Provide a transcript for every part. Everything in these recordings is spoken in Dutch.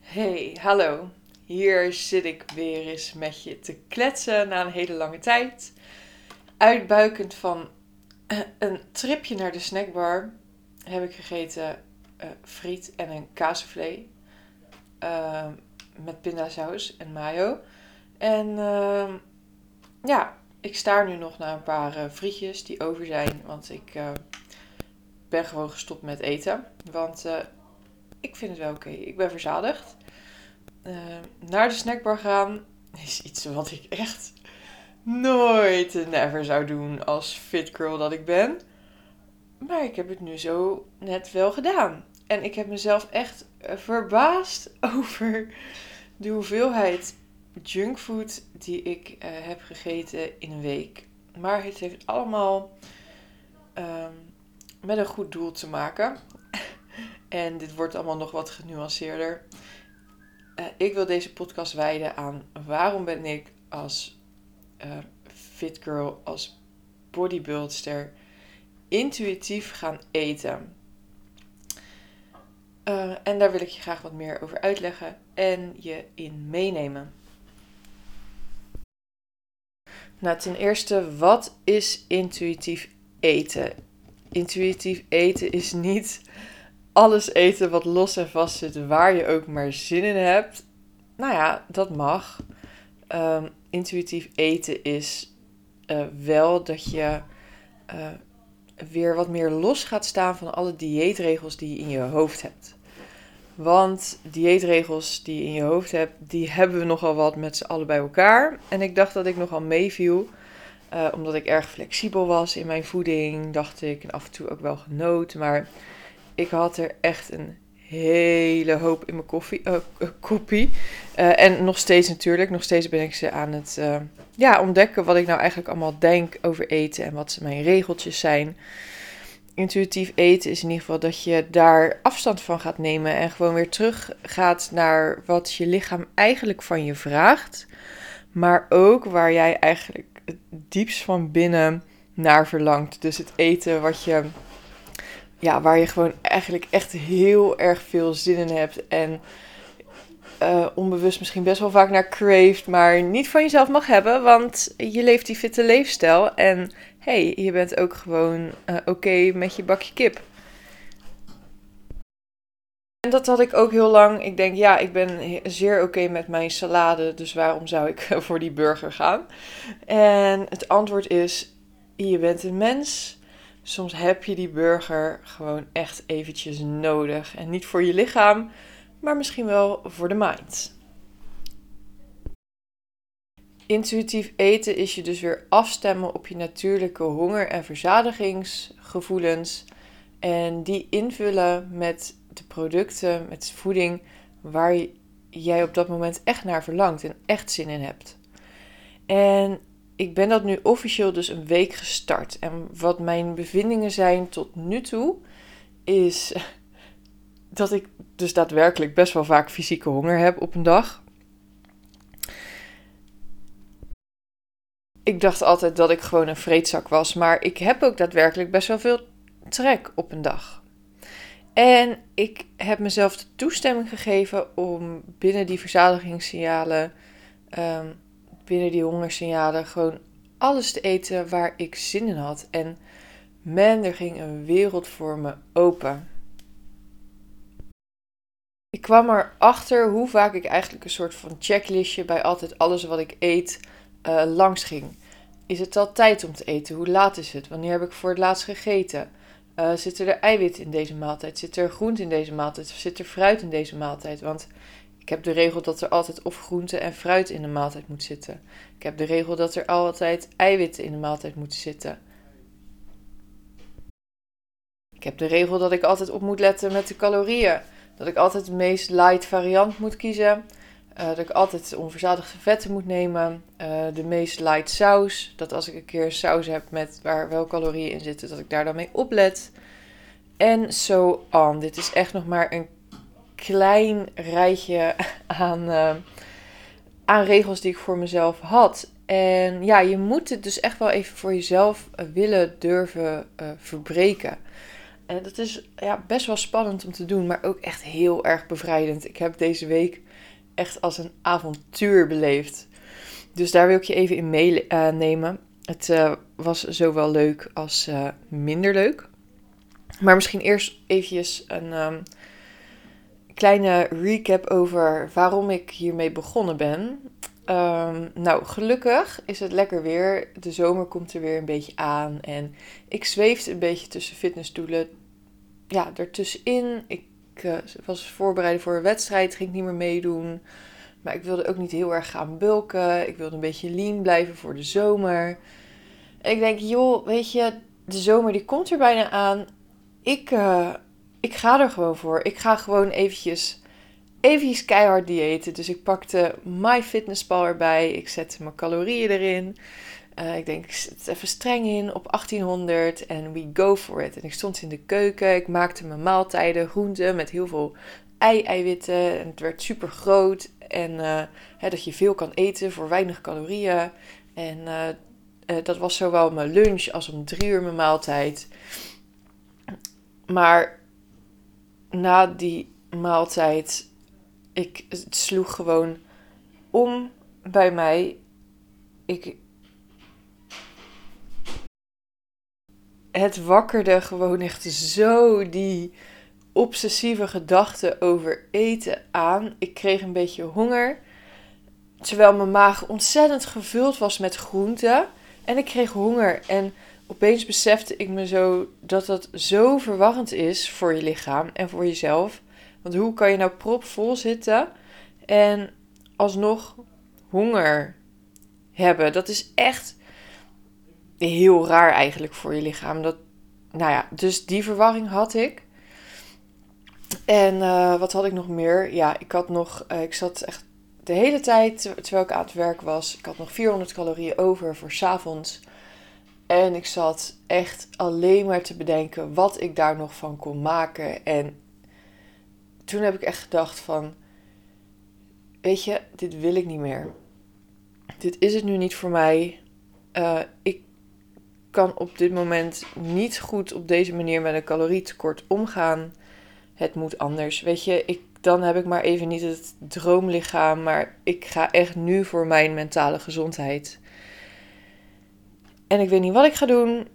Hey, hallo. Hier zit ik weer eens met je te kletsen na een hele lange tijd. Uitbuikend van eh, een tripje naar de snackbar heb ik gegeten uh, friet en een kaasvlee. Uh, met pindasaus en mayo. En ehm, ja, ik sta nu nog naar een paar uh, frietjes die over zijn. Want ik ben gewoon gestopt met eten. Want ik vind het wel oké. Ik ben verzadigd. Uh, naar de snackbar gaan is iets wat ik echt nooit en never zou doen als fit girl dat ik ben. Maar ik heb het nu zo net wel gedaan. En ik heb mezelf echt eh, verbaasd over de hoeveelheid junkfood die ik uh, heb gegeten in een week. Maar het heeft allemaal um, met een goed doel te maken. En dit wordt allemaal nog wat genuanceerder. Uh, ik wil deze podcast wijden aan waarom ben ik als uh, fit girl, als bodybuildster intuïtief gaan eten. Uh, en daar wil ik je graag wat meer over uitleggen en je in meenemen. Nou, ten eerste, wat is intuïtief eten? Intuïtief eten is niet alles eten wat los en vast zit, waar je ook maar zin in hebt. Nou ja, dat mag. Um, intuïtief eten is uh, wel dat je uh, weer wat meer los gaat staan van alle dieetregels die je in je hoofd hebt. Want dieetregels die je in je hoofd hebt, die hebben we nogal wat met z'n allen bij elkaar. En ik dacht dat ik nogal meeviel. Uh, omdat ik erg flexibel was in mijn voeding, dacht ik. En af en toe ook wel genoten. Maar ik had er echt een hele hoop in mijn koffie, uh, kopie. Uh, en nog steeds natuurlijk, nog steeds ben ik ze aan het uh, ja, ontdekken wat ik nou eigenlijk allemaal denk over eten en wat mijn regeltjes zijn. Intuïtief eten is in ieder geval dat je daar afstand van gaat nemen en gewoon weer terug gaat naar wat je lichaam eigenlijk van je vraagt. Maar ook waar jij eigenlijk het diepst van binnen naar verlangt. Dus het eten wat je ja, waar je gewoon eigenlijk echt heel erg veel zin in hebt. En uh, onbewust misschien best wel vaak naar craved, maar niet van jezelf mag hebben. Want je leeft die fitte leefstijl. En hey, je bent ook gewoon uh, oké met je bakje kip. En dat had ik ook heel lang. Ik denk, ja, ik ben zeer oké met mijn salade. Dus waarom zou ik voor die burger gaan? En het antwoord is: je bent een mens soms heb je die burger gewoon echt eventjes nodig. En niet voor je lichaam, maar misschien wel voor de mind. Intuïtief eten is je dus weer afstemmen op je natuurlijke honger- en verzadigingsgevoelens. En die invullen met de producten, met voeding waar jij op dat moment echt naar verlangt en echt zin in hebt. En ik ben dat nu officieel dus een week gestart. En wat mijn bevindingen zijn tot nu toe, is dat ik dus daadwerkelijk best wel vaak fysieke honger heb op een dag. Ik dacht altijd dat ik gewoon een vreedzak was, maar ik heb ook daadwerkelijk best wel veel trek op een dag. En ik heb mezelf de toestemming gegeven om binnen die verzadigingssignalen um, binnen die hongersignalen gewoon alles te eten waar ik zin in had. En man, er ging een wereld voor me open. Ik kwam erachter hoe vaak ik eigenlijk een soort van checklistje bij altijd alles wat ik eet uh, langs ging. Is het al tijd om te eten? Hoe laat is het? Wanneer heb ik voor het laatst gegeten? Uh, zitten er eiwit in deze maaltijd? Zit er groente in deze maaltijd? Zit er fruit in deze maaltijd? Want ik heb de regel dat er altijd of groente en fruit in de maaltijd moet zitten. Ik heb de regel dat er altijd eiwitten in de maaltijd moeten zitten. Ik heb de regel dat ik altijd op moet letten met de calorieën. Dat ik altijd de meest light variant moet kiezen. Uh, dat ik altijd onverzadigde vetten moet nemen. Uh, de meest light saus. Dat als ik een keer saus heb met waar wel calorieën in zitten, dat ik daar dan mee oplet. En zo so on. Dit is echt nog maar een klein rijtje aan, uh, aan regels die ik voor mezelf had. En ja, je moet het dus echt wel even voor jezelf willen durven uh, verbreken. En dat is ja, best wel spannend om te doen, maar ook echt heel erg bevrijdend. Ik heb deze week echt als een avontuur beleefd. Dus daar wil ik je even in meenemen. Het was zowel leuk als minder leuk. Maar misschien eerst eventjes een um, kleine recap over waarom ik hiermee begonnen ben. Um, nou, gelukkig is het lekker weer. De zomer komt er weer een beetje aan. En ik zweefde een beetje tussen fitnessdoelen. Ja, ertussenin. Ik uh, was voorbereid voor een wedstrijd, ging niet meer meedoen. Maar ik wilde ook niet heel erg gaan bulken. Ik wilde een beetje lean blijven voor de zomer. En ik denk, joh, weet je, de zomer die komt er bijna aan. Ik, uh, ik ga er gewoon voor. Ik ga gewoon eventjes, eventjes keihard diëten. Dus ik pakte MyFitnessPal erbij. Ik zette mijn calorieën erin. Uh, ik denk, ik zet even streng in op 1800 en we go for it. En ik stond in de keuken. Ik maakte mijn maaltijden, groenten met heel veel ei-eiwitten. En het werd super groot. En uh, hè, dat je veel kan eten voor weinig calorieën. En uh, dat was zowel mijn lunch als om drie uur mijn maaltijd. Maar na die maaltijd, ik, sloeg gewoon om bij mij. Ik, het wakkerde gewoon echt zo die obsessieve gedachten over eten aan. Ik kreeg een beetje honger. Terwijl mijn maag ontzettend gevuld was met groenten. En ik kreeg honger. En opeens besefte ik me zo dat dat zo verwarrend is voor je lichaam en voor jezelf. Want hoe kan je nou propvol zitten en alsnog honger hebben? Dat is echt heel raar eigenlijk voor je lichaam. Dat, nou ja, dus die verwarring had ik. En uh, wat had ik nog meer? Ja, ik had nog, uh, ik zat echt de hele tijd terwijl ik aan het werk was. Ik had nog 400 calorieën over voor 's avonds. En ik zat echt alleen maar te bedenken wat ik daar nog van kon maken. En toen heb ik echt gedacht van, weet je, dit wil ik niet meer. Dit is het nu niet voor mij. Uh, ik kan op dit moment niet goed op deze manier met een calorietekort omgaan. Het moet anders. Weet je, ik, dan heb ik maar even niet het droomlichaam, maar ik ga echt nu voor mijn mentale gezondheid. En ik weet niet wat ik ga doen.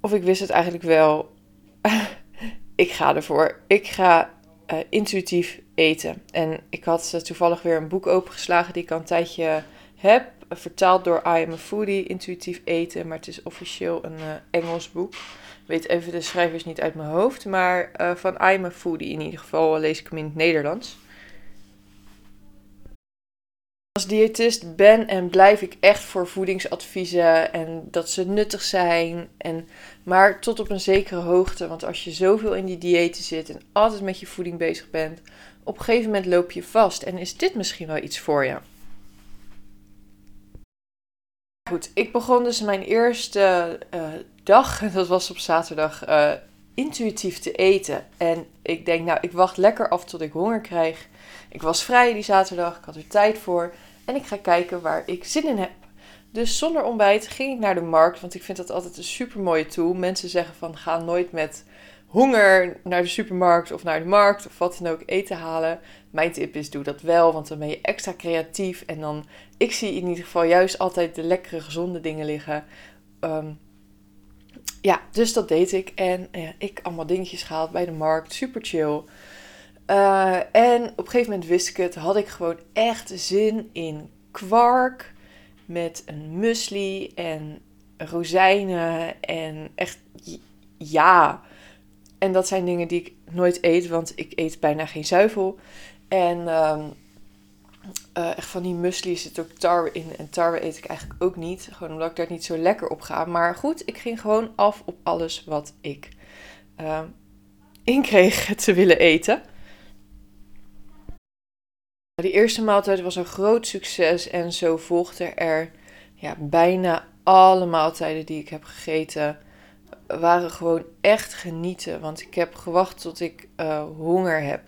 Of ik wist het eigenlijk wel. ik ga ervoor. Ik ga uh, intuïtief eten. En ik had uh, toevallig weer een boek opengeslagen die ik al een tijdje heb. vertaald door I Am a Foodie, Intuïtief Eten. Maar het is officieel een uh, Engels boek. Ik weet even de schrijvers niet uit mijn hoofd. Maar van I Am a Foodie in ieder geval lees ik hem in het Nederlands als diëtist ben en blijf ik echt voor voedingsadviezen en dat ze nuttig zijn. En, maar tot op een zekere hoogte. Want als je zoveel in die diëten zit en altijd met je voeding bezig bent, op een gegeven moment loop je vast. En is dit misschien wel iets voor je? Goed, ik begon dus mijn eerste uh, dag, dat was op zaterdag, uh, intuïtief te eten. En ik denk, nou, ik wacht lekker af tot ik honger krijg. Ik was vrij die zaterdag, ik had er tijd voor. En ik ga kijken waar ik zin in heb. Dus zonder ontbijt ging ik naar de markt, want ik vind dat altijd een super mooie tool. Mensen zeggen van ga nooit met honger naar de supermarkt of naar de markt of wat dan ook eten halen. Mijn tip is doe dat wel, want dan ben je extra creatief. En dan, ik zie in ieder geval juist altijd de lekkere, gezonde dingen liggen. Um, ja, dus dat deed ik. En ja, ik allemaal dingetjes gehaald bij de markt. Super chill. Uh, en op een gegeven moment wist ik het, had ik gewoon echt zin in kwark met een muesli en rozijnen en echt ja. En dat zijn dingen die ik nooit eet, want ik eet bijna geen zuivel. En um, uh, echt van die muesli zit ook tarwe in. En tarwe eet ik eigenlijk ook niet. Gewoon omdat ik daar niet zo lekker op ga. Maar goed, ik ging gewoon af op alles wat ik uh, inkreeg te willen eten. Die eerste maaltijd was een groot succes en zo volgden er ja, bijna alle maaltijden die ik heb gegeten. Waren gewoon echt genieten, want ik heb gewacht tot ik uh, honger heb.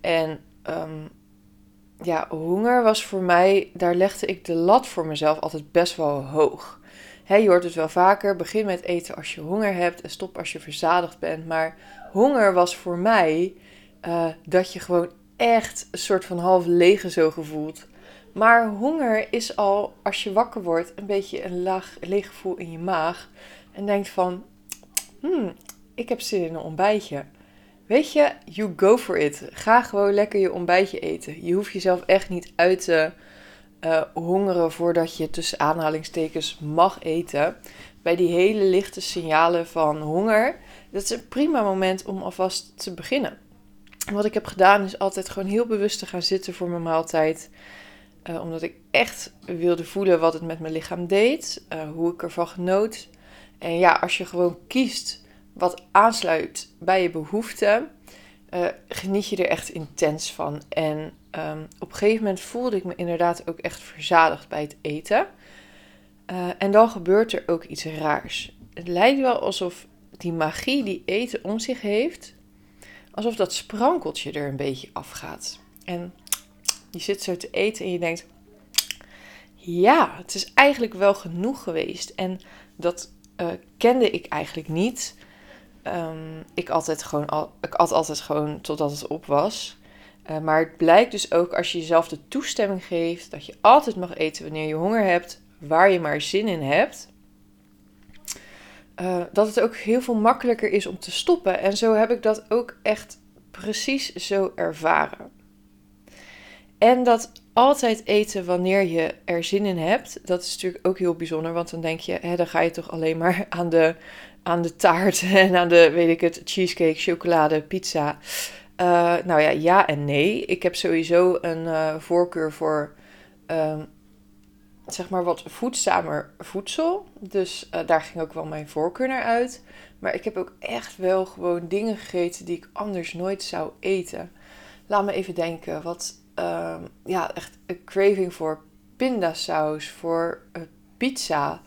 En um, ja, honger was voor mij, daar legde ik de lat voor mezelf altijd best wel hoog. Hè, je hoort het wel vaker, begin met eten als je honger hebt en stop als je verzadigd bent. Maar honger was voor mij uh, dat je gewoon echt een soort van half lege zo gevoeld. Maar honger is al, als je wakker wordt, een beetje een laag leeg gevoel in je maag. En denkt van, hmm, ik heb zin in een ontbijtje. Weet je, you go for it. Ga gewoon lekker je ontbijtje eten. Je hoeft jezelf echt niet uit te uh, hongeren voordat je tussen aanhalingstekens mag eten. Bij die hele lichte signalen van honger, dat is een prima moment om alvast te beginnen. Wat ik heb gedaan is altijd gewoon heel bewust te gaan zitten voor mijn maaltijd. Uh, omdat ik echt wilde voelen wat het met mijn lichaam deed, uh, hoe ik ervan genoot. En ja, als je gewoon kiest wat aansluit bij je behoeften, uh, geniet je er echt intens van. En um, op een gegeven moment voelde ik me inderdaad ook echt verzadigd bij het eten. En dan gebeurt er ook iets raars. Het lijkt wel alsof die magie die eten om zich heeft, alsof dat sprankeltje er een beetje afgaat. En je zit zo te eten en je denkt, ja, het is eigenlijk wel genoeg geweest. En dat uh, kende ik eigenlijk niet. Um, ik, altijd gewoon al, ik at altijd gewoon totdat het op was. Uh, maar het blijkt dus ook als je jezelf de toestemming geeft dat je altijd mag eten wanneer je honger hebt, waar je maar zin in hebt. Uh, dat het ook heel veel makkelijker is om te stoppen. En zo heb ik dat ook echt precies zo ervaren. En dat altijd eten wanneer je er zin in hebt, dat is natuurlijk ook heel bijzonder. Want dan denk je, hè, dan ga je toch alleen maar aan de, aan de taart en aan de, weet ik het, cheesecake, chocolade, pizza. Uh, nou ja, ja en nee. Ik heb sowieso een uh, voorkeur voor, uh, zeg maar, wat voedzamer voedsel. Dus uh, daar ging ook wel mijn voorkeur naar uit. Maar ik heb ook echt wel gewoon dingen gegeten die ik anders nooit zou eten. Laat me even denken. Wat, uh, ja, echt een craving voor pindasaus, voor uh, pizza,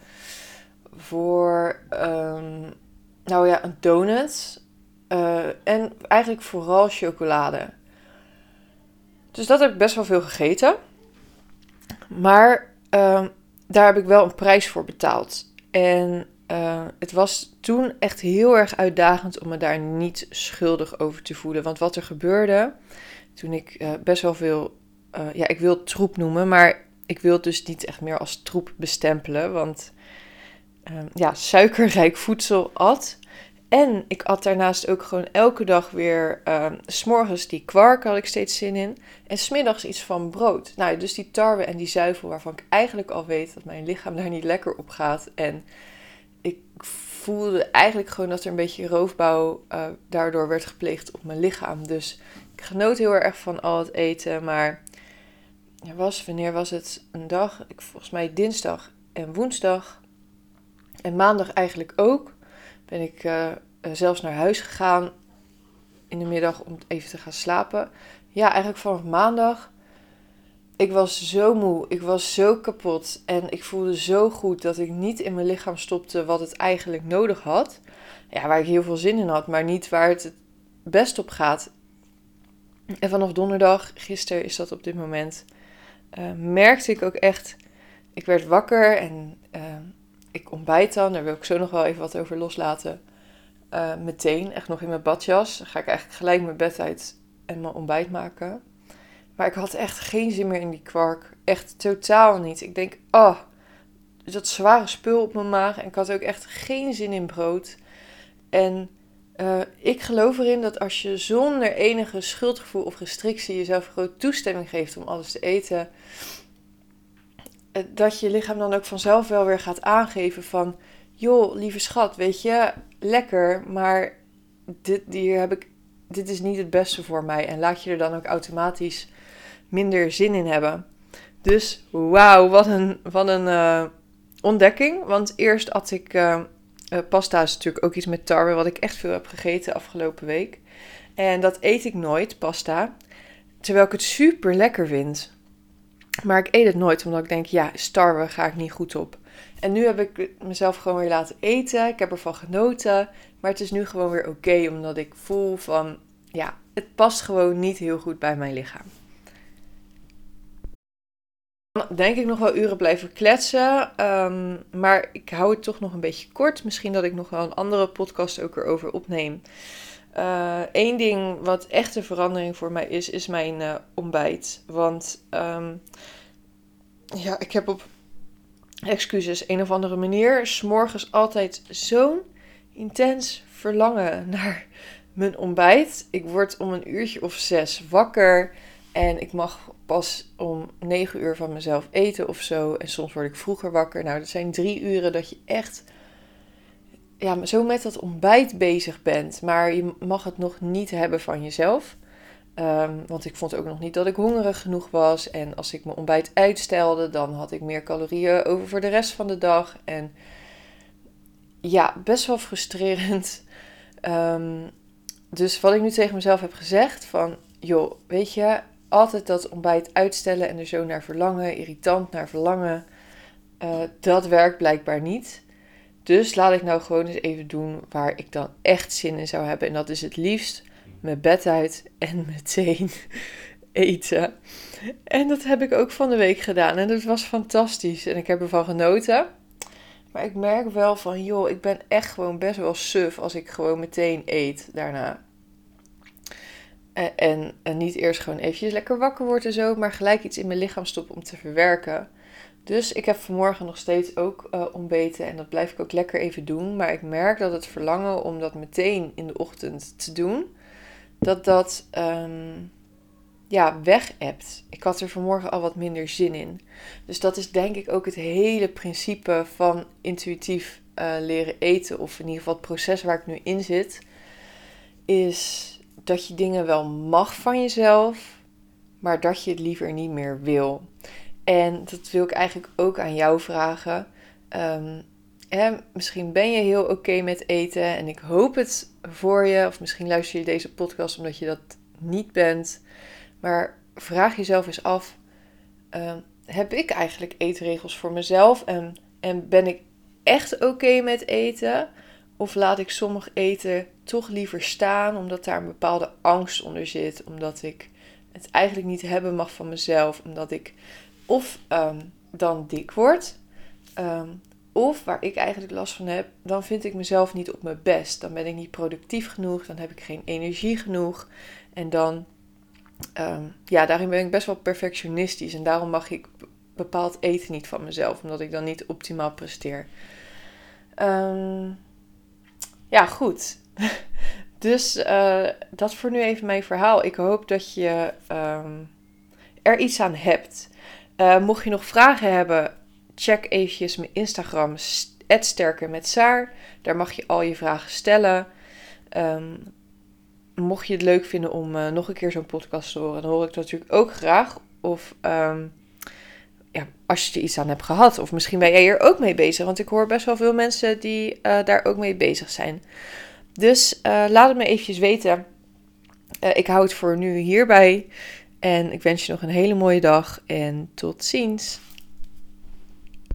voor, um, nou ja, een donut. Uh, en eigenlijk vooral chocolade. Dus dat heb ik best wel veel gegeten. Maar uh, daar heb ik wel een prijs voor betaald. En uh, het was toen echt heel erg uitdagend om me daar niet schuldig over te voelen. Want wat er gebeurde, toen ik uh, best wel veel, uh, ja, ik wil troep noemen, maar ik wil het dus niet echt meer als troep bestempelen. Want uh, ja, suikerrijk voedsel at. En ik at daarnaast ook gewoon elke dag weer, uh, s'morgens die kwark had ik steeds zin in. En smiddags iets van brood. Nou, dus die tarwe en die zuivel waarvan ik eigenlijk al weet dat mijn lichaam daar niet lekker op gaat. En ik voelde eigenlijk gewoon dat er een beetje roofbouw uh, daardoor werd gepleegd op mijn lichaam. Dus ik genoot heel erg van al het eten. Maar er was, wanneer was het? Een dag, ik, volgens mij dinsdag en woensdag. En maandag eigenlijk ook. Ben ik uh, zelfs naar huis gegaan in de middag om even te gaan slapen. Ja, eigenlijk vanaf maandag. Ik was zo moe, ik was zo kapot en ik voelde zo goed dat ik niet in mijn lichaam stopte wat het eigenlijk nodig had. Ja, waar ik heel veel zin in had, maar niet waar het het best op gaat. En vanaf donderdag, gisteren is dat op dit moment, uh, merkte ik ook echt. Ik werd wakker en ik ontbijt dan. Daar wil ik zo nog wel even wat over loslaten. Uh, meteen, echt nog in mijn badjas. Dan ga ik eigenlijk gelijk mijn bed uit en mijn ontbijt maken. Maar ik had echt geen zin meer in die kwark. Echt totaal niet. Ik denk, oh, dat zware spul op mijn maag. En ik had ook echt geen zin in brood. En uh, ik geloof erin dat als je zonder enige schuldgevoel of restrictie jezelf groot toestemming geeft om alles te eten, eh, dat je lichaam dan ook vanzelf wel weer gaat aangeven van, joh, lieve schat, weet je, lekker, maar dit, hier heb ik, dit is niet het beste voor mij. En laat je er dan ook automatisch minder zin in hebben. Dus wauw, wat een, wat een uh, ontdekking. Want eerst at ik uh, uh, pasta is natuurlijk ook iets met tarwe, wat ik echt veel heb gegeten afgelopen week. En dat eet ik nooit, pasta. Terwijl ik het super lekker vind. Maar ik eet het nooit, omdat ik denk, ja, tarwe ga ik niet goed op. En nu heb ik mezelf gewoon weer laten eten. Ik heb ervan genoten. Maar het is nu gewoon weer oké, omdat ik voel van, ja, het past gewoon niet heel goed bij mijn lichaam. Denk ik nog wel uren blijven kletsen. Ehm, maar ik hou het toch nog een beetje kort. Misschien dat ik nog wel een andere podcast ook erover opneem. Eén uh, ding wat echt een verandering voor mij is, is mijn uh, ontbijt. Want um, ja, ik heb op excuses een of andere manier s'morgens altijd zo'n intens verlangen naar mijn ontbijt. Ik word om een uurtje of zes wakker. En ik mag pas om negen uur van mezelf eten of zo. En soms word ik vroeger wakker. Nou, dat zijn drie uren dat je echt ja, zo met dat ontbijt bezig bent. Maar je mag het nog niet hebben van jezelf. Um, want ik vond ook nog niet dat ik hongerig genoeg was. En als ik mijn ontbijt uitstelde, dan had ik meer calorieën over voor de rest van de dag. En ja, best wel frustrerend. Um, dus wat ik nu tegen mezelf heb gezegd: van joh, weet je, altijd dat ontbijt uitstellen en er zo naar verlangen, irritant naar verlangen. Uh, dat werkt blijkbaar niet. Dus laat ik nou gewoon eens even doen waar ik dan echt zin in zou hebben. En dat is het liefst mijn bed uit en meteen eten. En dat heb ik ook van de week gedaan. En dat was fantastisch. En ik heb ervan genoten. Maar ik merk wel van, joh, ik ben echt gewoon best wel suf als ik gewoon meteen eet daarna. En, en, niet eerst gewoon eventjes lekker wakker worden en zo, maar gelijk iets in mijn lichaam stoppen om te verwerken. Dus ik heb vanmorgen nog steeds ook uh, ontbeten en dat blijf ik ook lekker even doen. Maar ik merk dat het verlangen om dat meteen in de ochtend te doen, dat dat um, ja, weg. Ik had er vanmorgen al wat minder zin in. Dus dat is denk ik ook het hele principe van intuïtief uh, leren eten. Of in ieder geval het proces waar ik nu in zit. Is dat je dingen wel mag van jezelf, maar dat je het liever niet meer wil. En dat wil ik eigenlijk ook aan jou vragen. Um, hè, misschien ben je heel oké met eten en ik hoop het voor je. Of misschien luister je deze podcast omdat je dat niet bent. Maar vraag jezelf eens af: um, heb ik eigenlijk eetregels voor mezelf? En, en ben ik echt oké met eten? Of laat ik sommig eten toch liever staan, omdat daar een bepaalde angst onder zit. Omdat ik het eigenlijk niet hebben mag van mezelf. Omdat ik of um, dan dik word. Um, of waar ik eigenlijk last van heb, dan vind ik mezelf niet op mijn best. Dan ben ik niet productief genoeg. Dan heb ik geen energie genoeg. En dan, um, ja, daarin ben ik best wel perfectionistisch. En daarom mag ik bepaald eten niet van mezelf. Omdat ik dan niet optimaal presteer. Ja, goed. dus uh, dat voor nu even mijn verhaal. Ik hoop dat je um, er iets aan hebt. Uh, mocht je nog vragen hebben, check eventjes mijn Instagram, sterker met Saar. Daar mag je al je vragen stellen. Um, mocht je het leuk vinden om uh, nog een keer zo'n podcast te horen, dan hoor ik dat natuurlijk ook graag. Of um, ja, als je er iets aan hebt gehad. Of misschien ben jij hier ook mee bezig. Want ik hoor best wel veel mensen die daar ook mee bezig zijn. Dus uh, laat het me eventjes weten. Uh, ik hou het voor nu hierbij. En ik wens je nog een hele mooie dag. En tot ziens.